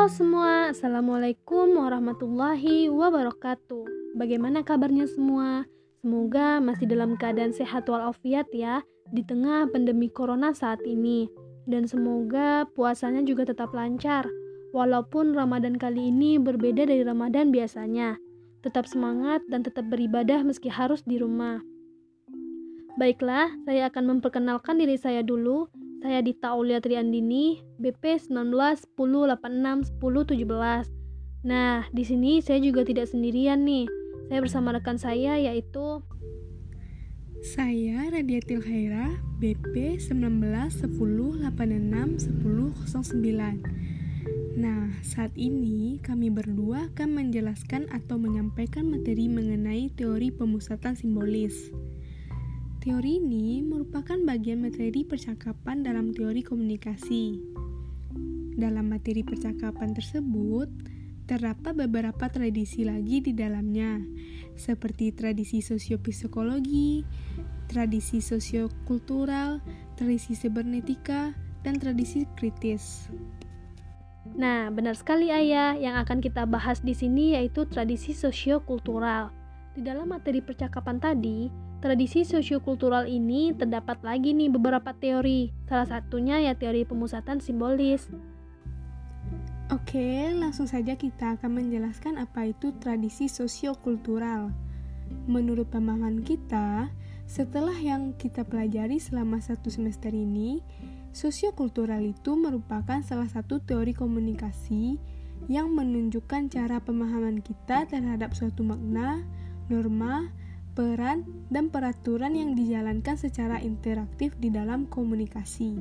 Halo semua, Assalamualaikum warahmatullahi wabarakatuh. Bagaimana kabarnya semua? Semoga masih dalam keadaan sehat walafiat ya Di tengah pandemi corona saat ini. Dan semoga puasanya juga tetap lancar Walaupun Ramadan kali ini berbeda dari Ramadan biasanya. Tetap semangat dan tetap beribadah meski harus di rumah. Baiklah, saya akan memperkenalkan diri saya dulu saya Dita Aulia Triandini, BP 19 10 86 10 17. Nah, di sini saya juga tidak sendirian nih. Saya bersama rekan saya yaitu saya Radiatil Haira, BP 19 10 86 10 09. Nah, saat ini kami berdua akan menjelaskan atau menyampaikan materi mengenai teori pemusatan simbolis. Teori ini merupakan bagian materi percakapan dalam teori komunikasi. Dalam materi percakapan tersebut, terdapat beberapa tradisi lagi di dalamnya, seperti tradisi sosiopsikologi, tradisi sosiokultural, tradisi sibernetika, dan tradisi kritis. Nah, benar sekali Ayah, yang akan kita bahas di sini yaitu tradisi sosiokultural. Di dalam materi percakapan tadi, Tradisi sosiokultural ini terdapat lagi nih beberapa teori. Salah satunya ya teori pemusatan simbolis. Oke, langsung saja kita akan menjelaskan apa itu tradisi sosiokultural. Menurut pemahaman kita, setelah yang kita pelajari selama satu semester ini, sosiokultural itu merupakan salah satu teori komunikasi yang menunjukkan cara pemahaman kita terhadap suatu makna, norma, peran, dan peraturan yang dijalankan secara interaktif di dalam komunikasi.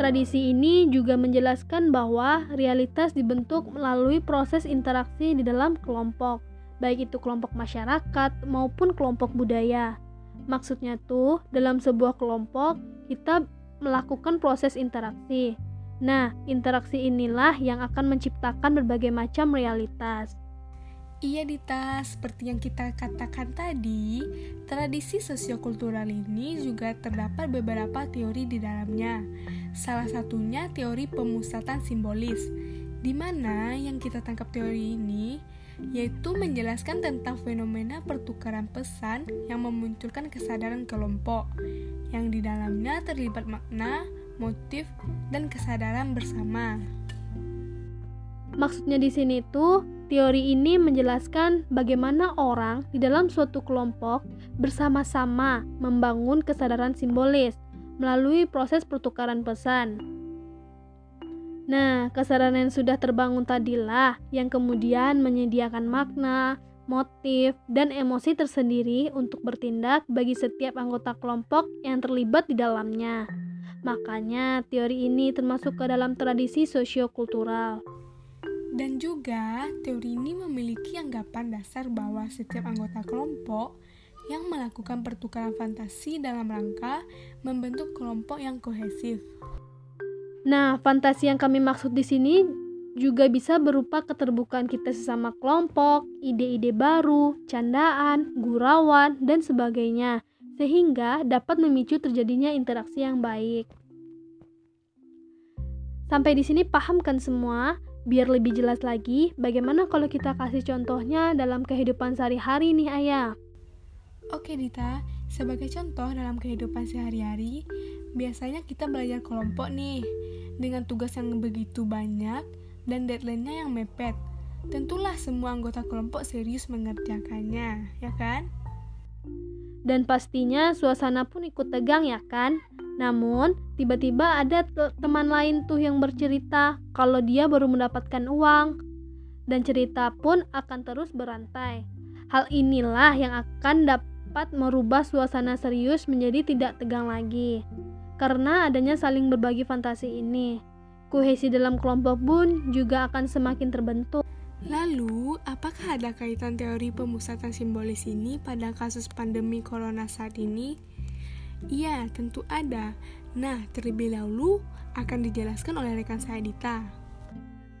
Tradisi ini juga menjelaskan bahwa realitas dibentuk melalui proses interaksi di dalam kelompok, baik itu kelompok masyarakat maupun kelompok budaya. Maksudnya tuh, dalam sebuah kelompok kita melakukan proses interaksi. Nah, interaksi inilah yang akan menciptakan berbagai macam realitas. Iya Dita, seperti yang kita katakan tadi, tradisi sosiokultural ini juga terdapat beberapa teori di dalamnya. Salah satunya teori pemusatan simbolis, di mana yang kita tangkap teori ini yaitu menjelaskan tentang fenomena pertukaran pesan yang memunculkan kesadaran kelompok, yang di dalamnya terlibat makna, motif, dan kesadaran bersama. Maksudnya di sini tuh Teori ini menjelaskan bagaimana orang di dalam suatu kelompok bersama-sama membangun kesadaran simbolis melalui proses pertukaran pesan. Nah, kesadaran yang sudah terbangun tadilah yang kemudian menyediakan makna, motif, dan emosi tersendiri untuk bertindak bagi setiap anggota kelompok yang terlibat di dalamnya. Makanya, teori ini termasuk ke dalam tradisi sosiokultural. Dan juga, teori ini memiliki anggapan dasar bahwa setiap anggota kelompok yang melakukan pertukaran fantasi dalam rangka membentuk kelompok yang kohesif. Nah, fantasi yang kami maksud di sini juga bisa berupa keterbukaan kita sesama kelompok, ide-ide baru, candaan, gurauan, dan sebagainya, sehingga dapat memicu terjadinya interaksi yang baik. Sampai di sini paham kan semua? Biar lebih jelas lagi, bagaimana kalau kita kasih contohnya dalam kehidupan sehari-hari nih ayah? Oke Dita, sebagai contoh dalam kehidupan sehari-hari, biasanya kita belajar kelompok nih, dengan tugas yang begitu banyak dan deadline-nya yang mepet. Tentulah semua anggota kelompok serius mengerjakannya, ya kan? Dan pastinya suasana pun ikut tegang ya kan? Namun, tiba-tiba ada teman lain tuh yang bercerita kalau dia baru mendapatkan uang dan cerita pun akan terus berantai. Hal inilah yang akan dapat merubah suasana serius menjadi tidak tegang lagi. Karena adanya saling berbagi fantasi ini, kohesi dalam kelompok pun juga akan semakin terbentuk. Lalu, apakah ada kaitan teori pemusatan simbolis ini pada kasus pandemi corona saat ini? Iya, tentu ada. Nah, terlebih dahulu akan dijelaskan oleh rekan saya Dita.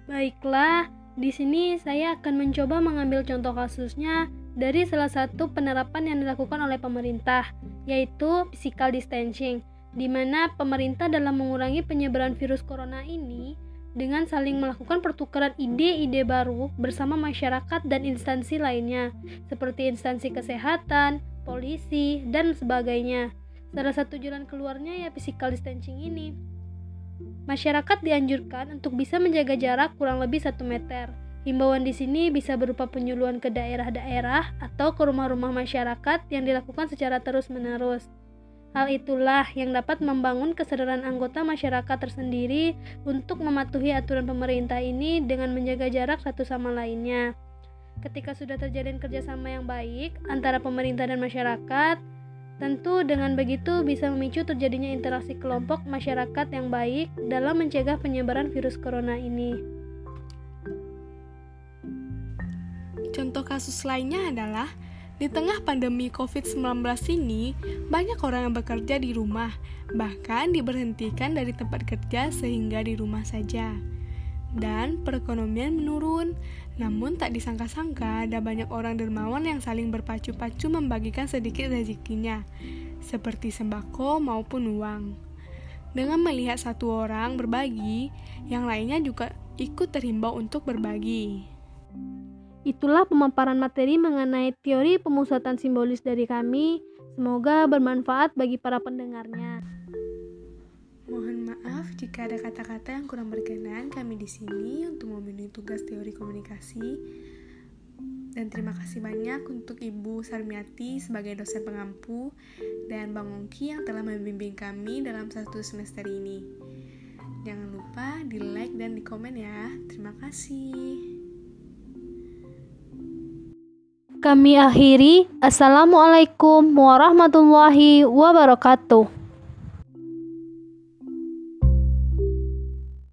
Baiklah, di sini saya akan mencoba mengambil contoh kasusnya dari salah satu penerapan yang dilakukan oleh pemerintah, yaitu physical distancing, di mana pemerintah dalam mengurangi penyebaran virus corona ini dengan saling melakukan pertukaran ide-ide baru bersama masyarakat dan instansi lainnya, seperti instansi kesehatan, polisi, dan sebagainya. Salah satu jalan keluarnya ya physical distancing ini. Masyarakat dianjurkan untuk bisa menjaga jarak kurang lebih satu meter. Himbauan di sini bisa berupa penyuluhan ke daerah-daerah atau ke rumah-rumah masyarakat yang dilakukan secara terus-menerus. Hal itulah yang dapat membangun kesadaran anggota masyarakat tersendiri untuk mematuhi aturan pemerintah ini dengan menjaga jarak satu sama lainnya. Ketika sudah terjalin kerjasama yang baik antara pemerintah dan masyarakat, tentu dengan begitu bisa memicu terjadinya interaksi kelompok masyarakat yang baik dalam mencegah penyebaran virus corona ini. Contoh kasus lainnya adalah di tengah pandemi COVID-19 ini, banyak orang yang bekerja di rumah, bahkan diberhentikan dari tempat kerja sehingga di rumah saja. Dan perekonomian menurun, namun tak disangka-sangka ada banyak orang dermawan yang saling berpacu-pacu membagikan sedikit rezekinya, seperti sembako maupun uang. Dengan melihat satu orang berbagi, yang lainnya juga ikut terhimbau untuk berbagi. Itulah pemaparan materi mengenai teori pemusatan simbolis dari kami. Semoga bermanfaat bagi para pendengarnya. Mohon maaf jika ada kata-kata yang kurang berkenan kami di sini untuk memenuhi tugas teori komunikasi. Dan terima kasih banyak untuk Ibu Sarmiati sebagai dosen pengampu dan Bang Ongki yang telah membimbing kami dalam satu semester ini. Jangan lupa di like dan di komen ya. Terima kasih. Kami akhiri. Assalamualaikum warahmatullahi wabarakatuh.